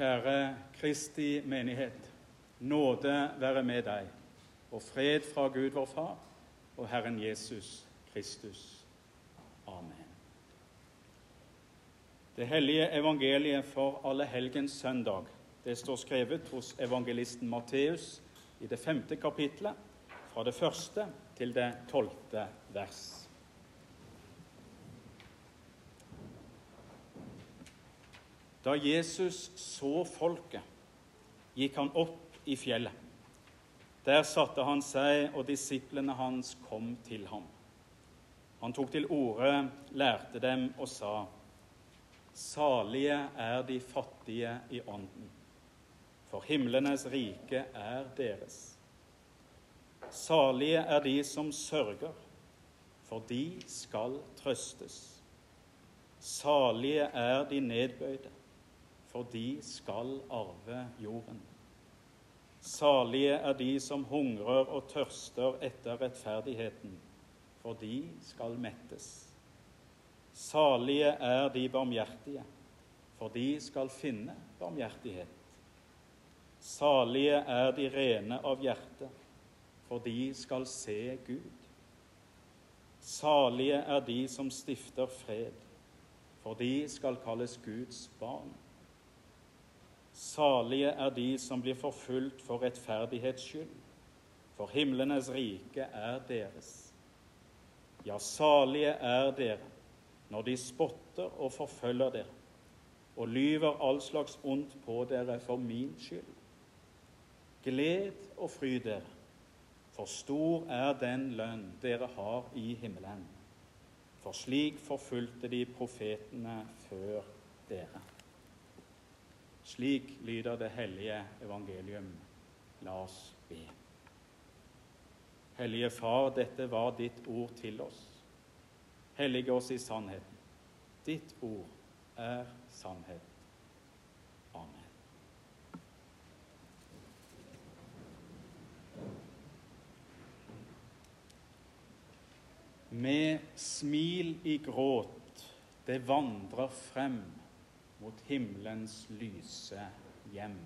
Kjære Kristi menighet. Nåde være med deg, og fred fra Gud vår Far og Herren Jesus Kristus. Amen. Det hellige evangeliet for alle helgens søndag det står skrevet hos evangelisten Matteus i det femte kapitlet, fra det første til det tolvte vers. Da Jesus så folket, gikk han opp i fjellet. Der satte han seg, og disiplene hans kom til ham. Han tok til orde, lærte dem og sa:" Salige er de fattige i ånden, for himlenes rike er deres. Salige er de som sørger, for de skal trøstes. Salige er de nedbøyde, for de skal arve jorden. Salige er de som hungrer og tørster etter rettferdigheten, for de skal mettes. Salige er de barmhjertige, for de skal finne barmhjertighet. Salige er de rene av hjerte, for de skal se Gud. Salige er de som stifter fred, for de skal kalles Guds barn. Salige er de som blir forfulgt for rettferdighets skyld, for himlenes rike er deres. Ja, salige er dere når de spotter og forfølger dere og lyver all slags ondt på dere for min skyld. Gled og fry dere, for stor er den lønn dere har i himmelen. For slik forfulgte de profetene før dere. Slik lyder det hellige evangelium. La oss be. Hellige Far, dette var ditt ord til oss. Hellige oss i sannheten. Ditt ord er sannhet. Amen. Med smil i gråt det vandrer frem mot himmelens lyse hjem.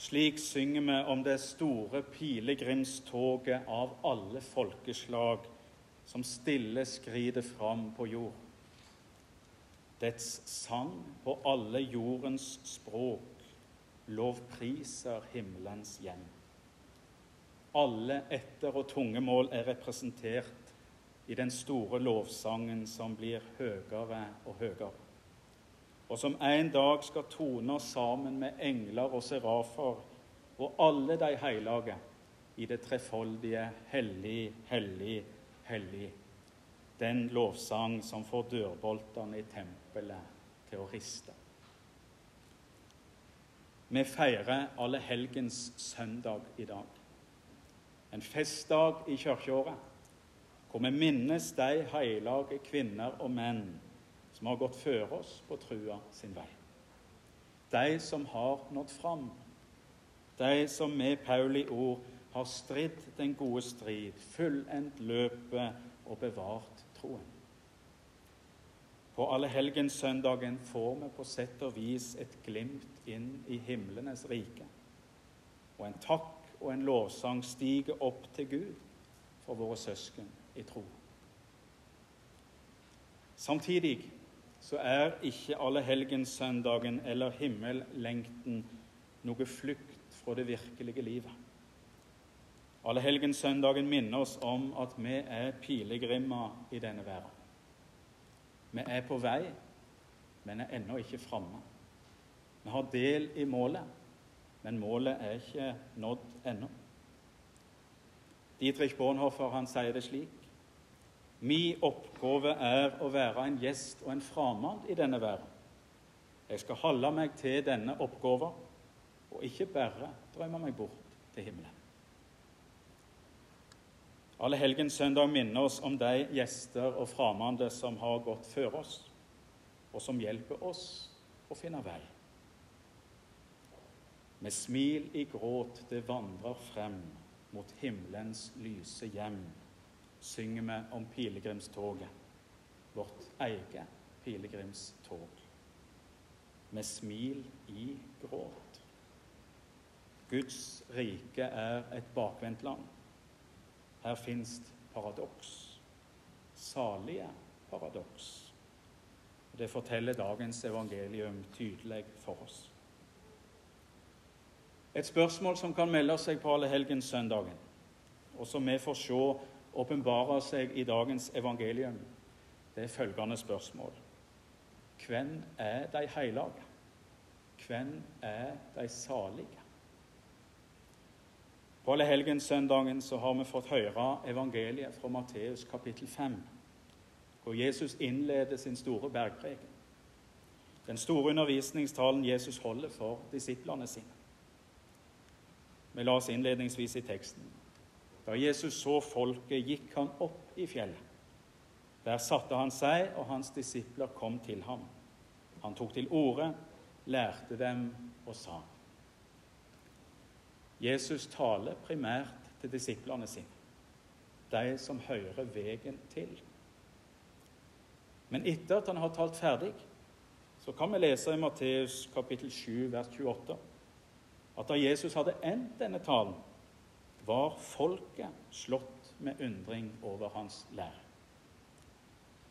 Slik synger vi om det store pilegrimstoget av alle folkeslag som stille skrider fram på jord. Dets sang på alle jordens språk lovpriser himmelens hjem. Alle etter- og tungemål er representert i den store lovsangen som blir høyere og høyere og som en dag skal tone sammen med engler og serafer og alle de hellige i det trefoldige hellig, hellig, hellig. Den lovsang som får dørboltene i tempelet til å riste. Vi feirer alle helgens søndag i dag. En festdag i kirkeåret hvor vi minnes de hellige kvinner og menn som har gått før oss på trua sin vei. De som har nådd fram. De som med Pauli ord har stridd den gode strid, fullendt løpet og bevart troen. På allehelgenssøndagen får vi på sett og vis et glimt inn i himlenes rike. Og en takk og en lovsang stiger opp til Gud for våre søsken i tro. Samtidig så er ikke allehelgenssøndagen eller himmellengten noe flukt fra det virkelige livet. Allehelgenssøndagen minner oss om at vi er pilegrimer i denne verden. Vi er på vei, men er ennå ikke framme. Vi har del i målet, men målet er ikke nådd ennå. Dietrich Bornhofer han sier det slik Min oppgave er å være en gjest og en fremmed i denne verden. Jeg skal holde meg til denne oppgaven og ikke bare drømme meg bort til himmelen. Alle helgens søndag minner oss om de gjester og fremmede som har gått før oss, og som hjelper oss å finne vei. Med smil i gråt det vandrer frem mot himmelens lyse hjem synger vi om pilegrimstoget, vårt eget pilegrimstog. med smil i gråt. Guds rike er et bakvendt land. Her fins paradoks. Salige paradoks. Det forteller dagens evangelium tydelig for oss. Et spørsmål som kan melde seg på allehelgenssøndagen, og som vi får se åpenbare seg i dagens evangelium, det er følgende spørsmål. Hvem er de hellige? Hvem er de salige? På allehelgenssøndagen så har vi fått høre evangeliet fra Matteus kapittel 5, hvor Jesus innleder sin store bergpreken. Den store undervisningstalen Jesus holder for disiplene sine. Vi la oss innledningsvis i teksten. Da Jesus så folket, gikk han opp i fjellet. Der satte han seg, og hans disipler kom til ham. Han tok til orde, lærte dem og sa. Jesus taler primært til disiplene sine, de som hører veien til. Men etter at han har talt ferdig, så kan vi lese i Matteus kapittel 7, vers 28, at da Jesus hadde endt denne talen, var folket slått med undring over hans lære.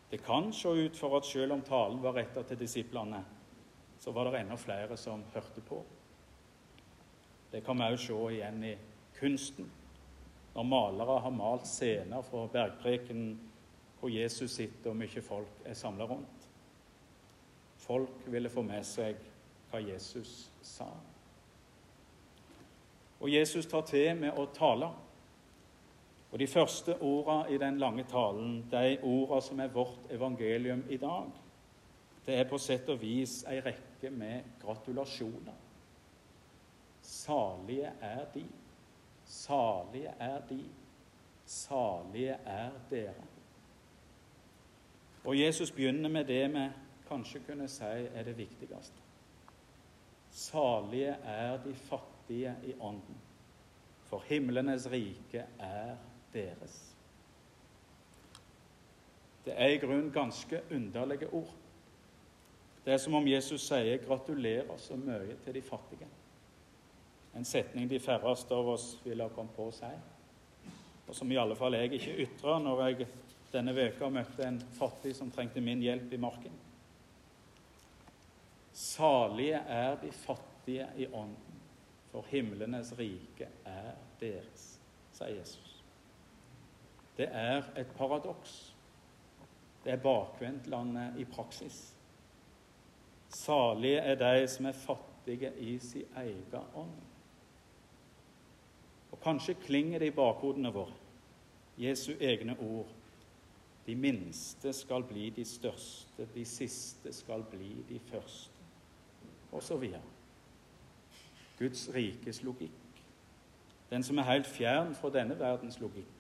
Det kan se ut for at selv om talen var retta til disiplene, så var det enda flere som hørte på. Det kan vi òg se igjen i kunsten. Når malere har malt scener fra bergprekenen hvor Jesus sitter og mye folk er samla rundt. Folk ville få med seg hva Jesus sa. Og Jesus tar til med å tale. Og De første ordene i den lange talen, de ordene som er vårt evangelium i dag, det er på sett og vis ei rekke med gratulasjoner. Salige er de, salige er de, salige er dere. Og Jesus begynner med det vi kanskje kunne si er det viktigste. Salige er de fattige i ånden, for himlenes rike er deres. Det er i grunnen ganske underlige ord. Det er som om Jesus sier 'gratulerer så mye til de fattige'. En setning de færreste av oss ville ha kommet på å si, og som i alle fall jeg ikke ytra når jeg denne veka møtte en fattig som trengte min hjelp i marken. Salige er de fattige i ånden, for himlenes rike er deres, sier Jesus. Det er et paradoks. Det er bakvendtlandet i praksis. Salige er de som er fattige i sin egen ånd. Og Kanskje klinger det i bakhodene våre, Jesu egne ord. De minste skal bli de største, de siste skal bli de første, osv. Guds rikes logikk. Den som er helt fjern fra denne verdens logikk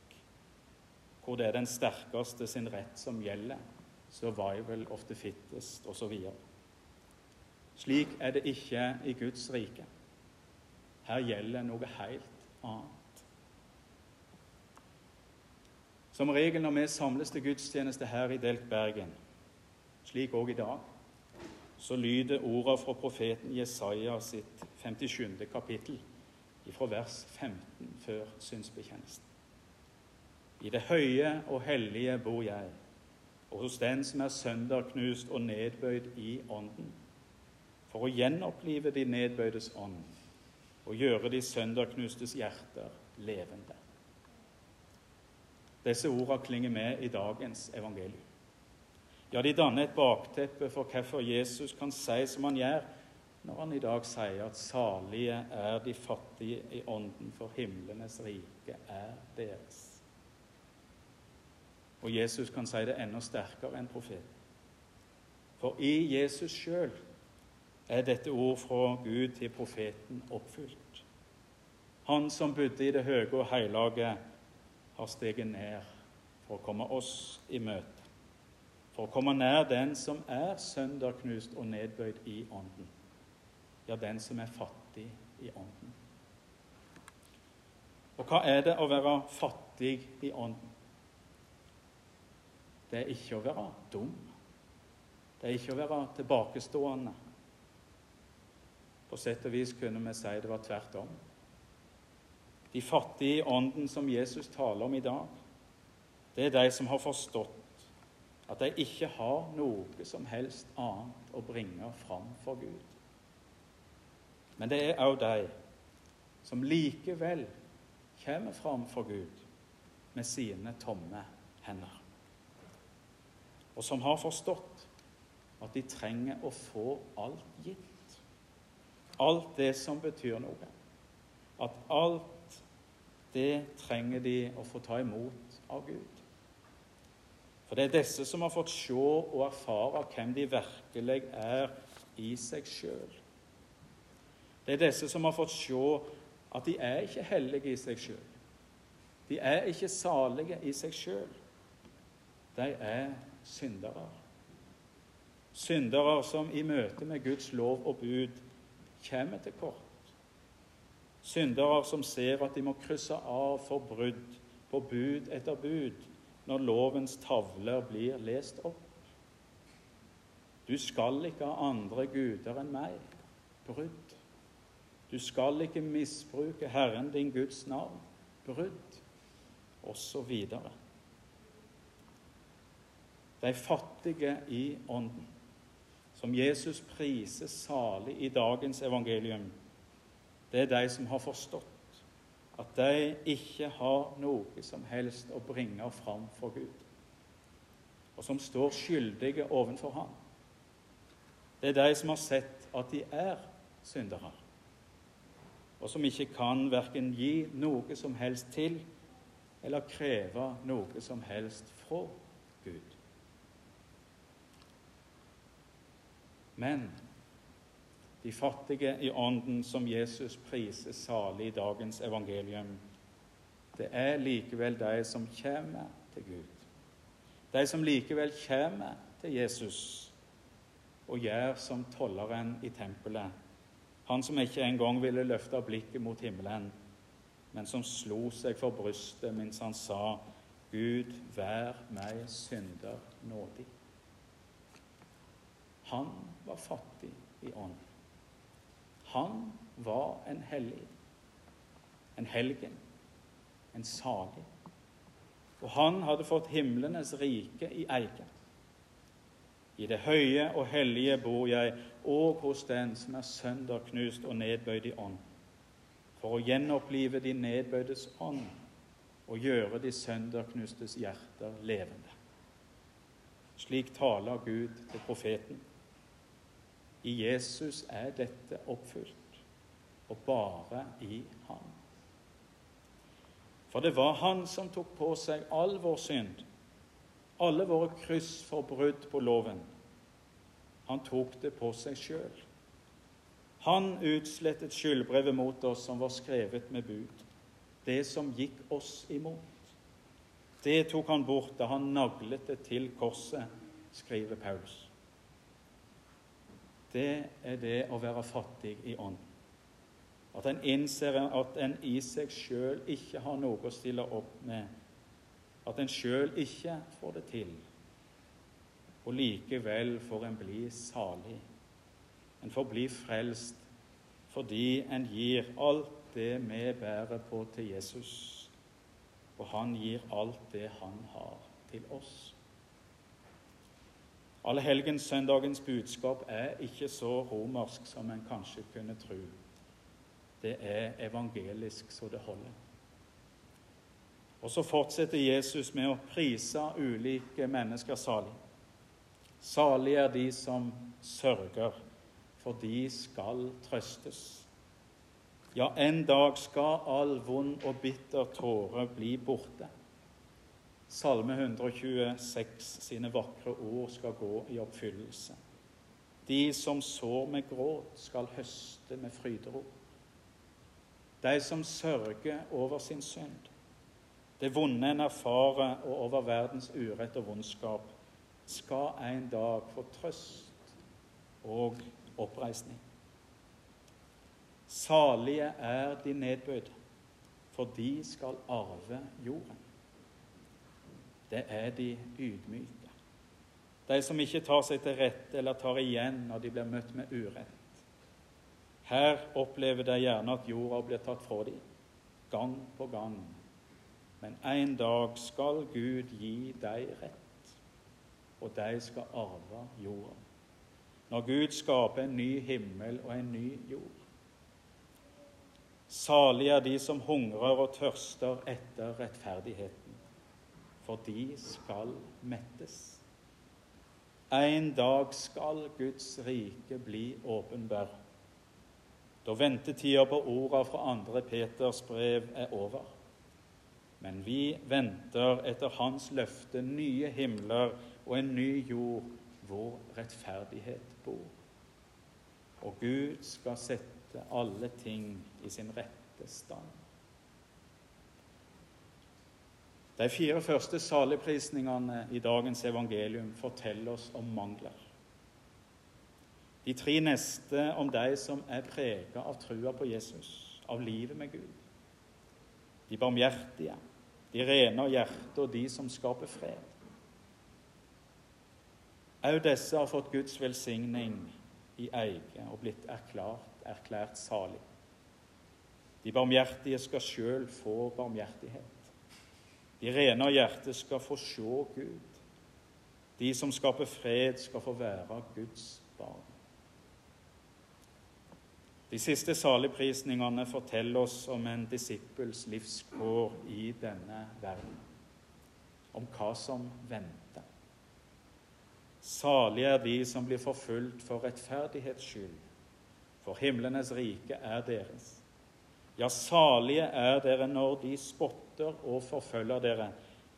hvor det er den sterkeste sin rett som gjelder. Survival of the fittest osv. Slik er det ikke i Guds rike. Her gjelder noe helt annet. Som regel når vi samles til gudstjeneste her i Delt Bergen, slik òg i dag, så lyder ordene fra profeten Jesaja sitt 57. kapittel, fra vers 15 før synsbekjennelsen. I det høye og hellige bor jeg, og hos den som er sønderknust og nedbøyd i ånden, for å gjenopplive de nedbøydes ånd og gjøre de sønderknustes hjerter levende. Disse ordene klinger med i dagens evangelium. Ja, de danner et bakteppe for hvorfor Jesus kan si som han gjør, når han i dag sier at salige er de fattige i ånden, for himlenes rike er deres. Og Jesus kan si det enda sterkere enn profeten. For i Jesus sjøl er dette ord fra Gud til profeten oppfylt. Han som bodde i det høye og hellige, har steget ned for å komme oss i møte. For å komme nær den som er sønderknust og nedbøyd i ånden. Ja, den som er fattig i ånden. Og hva er det å være fattig i ånden? Det er ikke å være dum. Det er ikke å være tilbakestående. På sett og vis kunne vi si det var tvert om. De fattige i ånden som Jesus taler om i dag, det er de som har forstått at de ikke har noe som helst annet å bringe fram for Gud. Men det er òg de som likevel kommer fram for Gud med sine tomme hender. Og som har forstått at de trenger å få alt gitt. Alt det som betyr noe. At alt det trenger de å få ta imot av Gud. For det er disse som har fått se og erfare hvem de virkelig er i seg sjøl. Det er disse som har fått se at de er ikke hellige i seg sjøl. De er ikke salige i seg sjøl. De er syndere. Syndere som i møte med Guds lov og bud kommer til kort. Syndere som ser at de må krysse av for brudd på bud etter bud når lovens tavler blir lest opp. Du skal ikke ha andre guder enn meg. Brudd. Du skal ikke misbruke Herren din Guds navn. Brudd. Og så videre. De fattige i ånden, som Jesus priser salig i dagens evangelium, det er de som har forstått at de ikke har noe som helst å bringe fram for Gud, og som står skyldige overfor Ham. Det er de som har sett at de er syndere, og som ikke kan verken gi noe som helst til eller kreve noe som helst fra Gud. Men de fattige i ånden som Jesus priser salig i dagens evangelium, det er likevel de som kommer til Gud. De som likevel kommer til Jesus og gjør som tolleren i tempelet, han som ikke engang ville løfte blikket mot himmelen, men som slo seg for brystet mens han sa, Gud, vær meg synder nådig. Han var fattig i ånd. Han var en hellig, en helgen, en salig. Og han hadde fått himlenes rike i eie. I det høye og hellige bor jeg, og hos den som er sønderknust og nedbøyd i ånd, for å gjenopplive de nedbøydes ånd og gjøre de sønderknustes hjerter levende. Slik taler Gud til profeten. I Jesus er dette oppfylt, og bare i ham. For det var han som tok på seg all vår synd, alle våre kryss for brudd på loven. Han tok det på seg sjøl. Han utslettet skyldbrevet mot oss som var skrevet med bud, det som gikk oss imot. Det tok han bort da han naglet det til korset, skriver Paulus det er det å være fattig i ånd. At en innser at en i seg sjøl ikke har noe å stille opp med. At en sjøl ikke får det til. Og likevel får en bli salig. En får bli frelst fordi en gir alt det vi bærer på til Jesus. Og han gir alt det han har, til oss. Allehelgenssøndagens budskap er ikke så romersk som en kanskje kunne tro. Det er evangelisk så det holder. Og så fortsetter Jesus med å prise ulike mennesker salig. Salig er de som sørger, for de skal trøstes. Ja, en dag skal all vond og bitter tåre bli borte. Salme 126 sine vakre ord skal gå i oppfyllelse. De som sår med gråt, skal høste med fryderop. De som sørger over sin synd, det vonde en erfarer og over verdens urett og vondskap, skal en dag få trøst og oppreisning. Salige er de nedbøyde, for de skal arve jorden det er de ydmyke. De som ikke tar seg til rette eller tar igjen når de blir møtt med urett. Her opplever de gjerne at jorda blir tatt fra dem, gang på gang. Men en dag skal Gud gi dem rett, og de skal arve jorda. Når Gud skaper en ny himmel og en ny jord. Salig er de som hungrer og tørster etter rettferdigheten, for de skal mettes. En dag skal Guds rike bli åpenbar da ventetida på orda fra andre Peters brev er over. Men vi venter etter Hans løfte nye himler og en ny jord hvor rettferdighet bor. Og Gud skal sette alle ting i sin rette stand. De fire første saligprisningene i dagens evangelium forteller oss om mangler. De tre neste om de som er prega av trua på Jesus, av livet med Gud. De barmhjertige, de rene av hjerte og de som skaper fred. Òg disse har fått Guds velsigning i eie og blitt erklært, erklært salig. De barmhjertige skal sjøl få barmhjertighet. De rene av hjerte skal få se Gud. De som skaper fred, skal få være Guds barn. De siste saligprisningene forteller oss om en disippels livskår i denne verden, om hva som venter. Salige er de som blir forfulgt for rettferdighets skyld, for himlenes rike er deres. Ja, salige er dere når de spotter og forfølger dere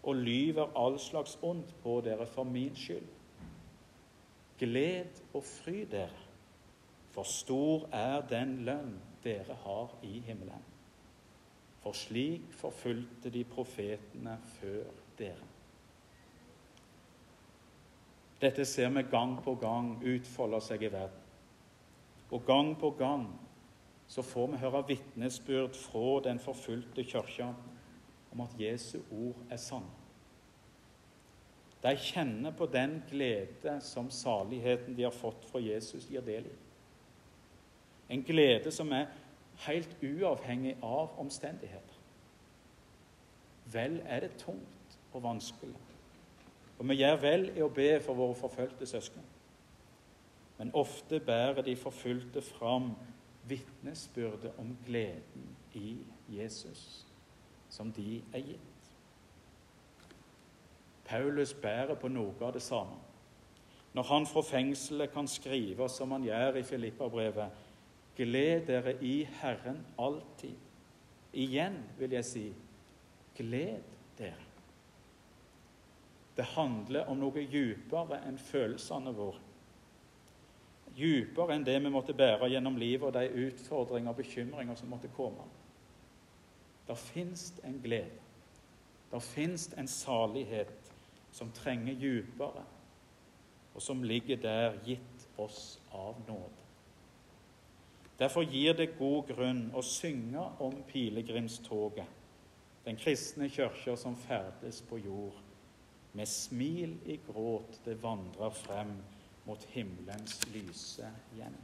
og lyver all slags ondt på dere for min skyld. Gled og fry dere for stor er den lønn dere har i himmelen. For slik forfulgte de profetene før dere. Dette ser vi gang på gang utfolde seg i verden. Og gang på gang så får vi høre vitnesbyrd fra den forfulgte kirka om at Jesu ord er sann. De kjenner på den glede som saligheten de har fått fra Jesus, gir del i. En glede som er helt uavhengig av omstendigheter. Vel er det tungt og vanskelig, og vi gjør vel i å be for våre forfulgte søsken. Men ofte bærer de forfulgte fram vitnesbyrdet om gleden i Jesus, som de er gitt. Paulus bærer på noe av det samme. Når han fra fengselet kan skrive, som han gjør i Filippa-brevet, Gled dere i Herren alltid. Igjen vil jeg si gled dere. Det handler om noe djupere enn følelsene våre. Dypere enn det vi måtte bære gjennom livet og de utfordringer og bekymringer som måtte komme. Der fins en glede. Der fins en salighet som trenger dypere, og som ligger der gitt oss av nåde. Derfor gir det god grunn å synge om pilegrimstoget, den kristne kirka som ferdes på jord. Med smil i gråt det vandrer frem mot himmelens lyse hjem.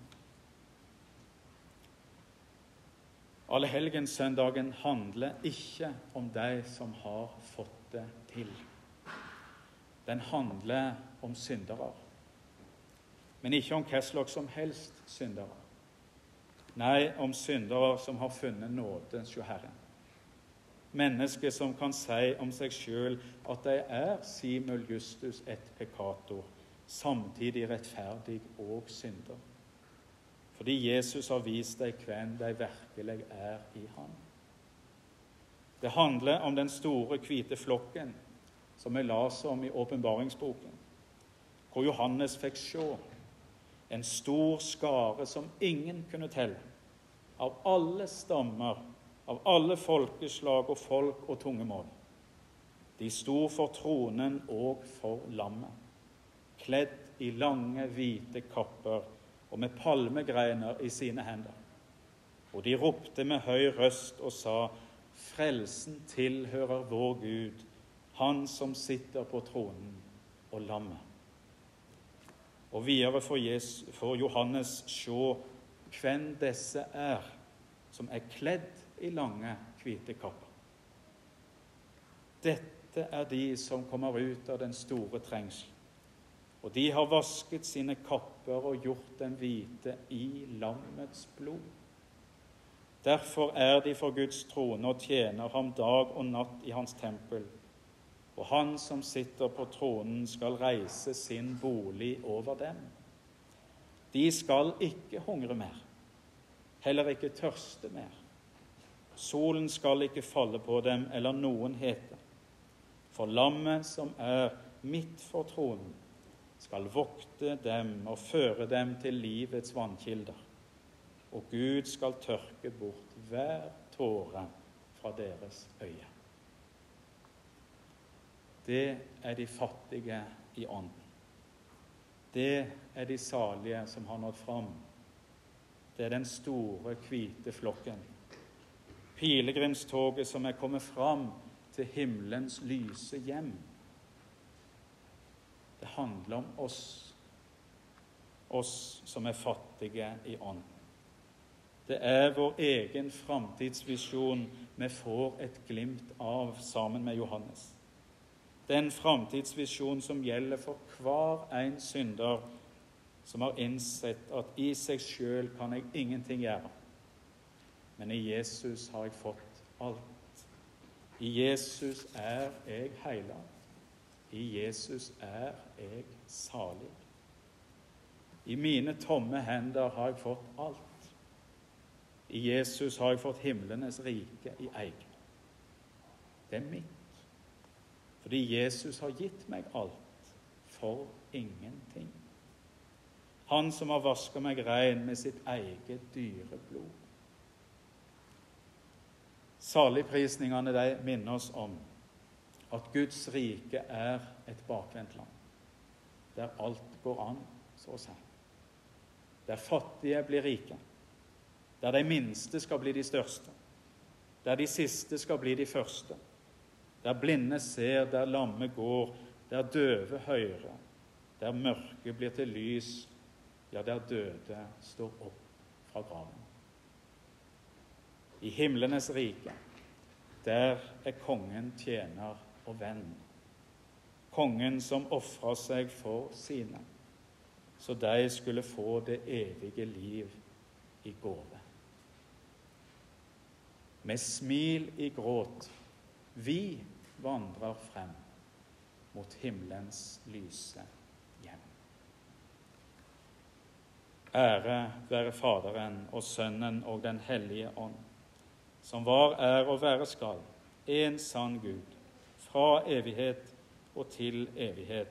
Allehelgenssøndagen handler ikke om de som har fått det til. Den handler om syndere, men ikke om hva slags som helst syndere. Nei, om syndere som har funnet nåde hos Herren. Mennesker som kan si om seg sjøl at de er simul justus et peccator, samtidig rettferdig og synder. Fordi Jesus har vist deg hvem de virkelig er i ham. Det handler om den store, hvite flokken som vi leser om i åpenbaringsboken, hvor Johannes fikk se en stor skare som ingen kunne telle, av alle stammer, av alle folkeslag og folk og tungemål. De sto for tronen og for lammet, kledd i lange, hvite kapper og med palmegreiner i sine hender. Og de ropte med høy røst og sa:" Frelsen tilhører vår Gud, Han som sitter på tronen, og lammet. Og videre får, Johannes se hvem disse er som er kledd i lange, hvite kapper. Dette er de som kommer ut av den store trengsel. Og de har vasket sine kapper og gjort dem hvite i lammets blod. Derfor er de for Guds trone og tjener ham dag og natt i hans tempel. Og han som sitter på tronen, skal reise sin bolig over dem. De skal ikke hungre mer, heller ikke tørste mer. Solen skal ikke falle på dem eller noen hete. For lammet som er midt for tronen, skal vokte dem og føre dem til livets vannkilder. Og Gud skal tørke bort hver tåre fra deres øye. Det er de fattige i ånden. Det er de salige som har nådd fram. Det er den store, hvite flokken pilegrimstoget som er kommet fram til himmelens lyse hjem. Det handler om oss, oss som er fattige i ånd. Det er vår egen framtidsvisjon vi får et glimt av sammen med Johannes. Den framtidsvisjon som gjelder for hver en synder som har innsett at i seg sjøl kan jeg ingenting gjøre. Men i Jesus har jeg fått alt. I Jesus er jeg heila. I Jesus er jeg salig. I mine tomme hender har jeg fått alt. I Jesus har jeg fått himlenes rike i eie. Det er mitt. Fordi Jesus har gitt meg alt for ingenting. Han som har vaska meg rein med sitt eget dyre blod. Saligprisningene de minner oss om at Guds rike er et bakvendt land, der alt går an, så å si. Der fattige blir rike, der de minste skal bli de største, der de siste skal bli de første, der blinde ser, der lamme går, der døve hører, der mørke blir til lys, ja, der døde står opp fra graven i himlenes rike. Der er kongen tjener og venn. Kongen som ofra seg for sine, så de skulle få det evige liv i gåve. Med smil i gråt vi vandrer frem mot himmelens lyse hjem. Ære være Faderen og Sønnen og Den hellige ånd som var, er og være skal, en sann Gud, fra evighet og til evighet.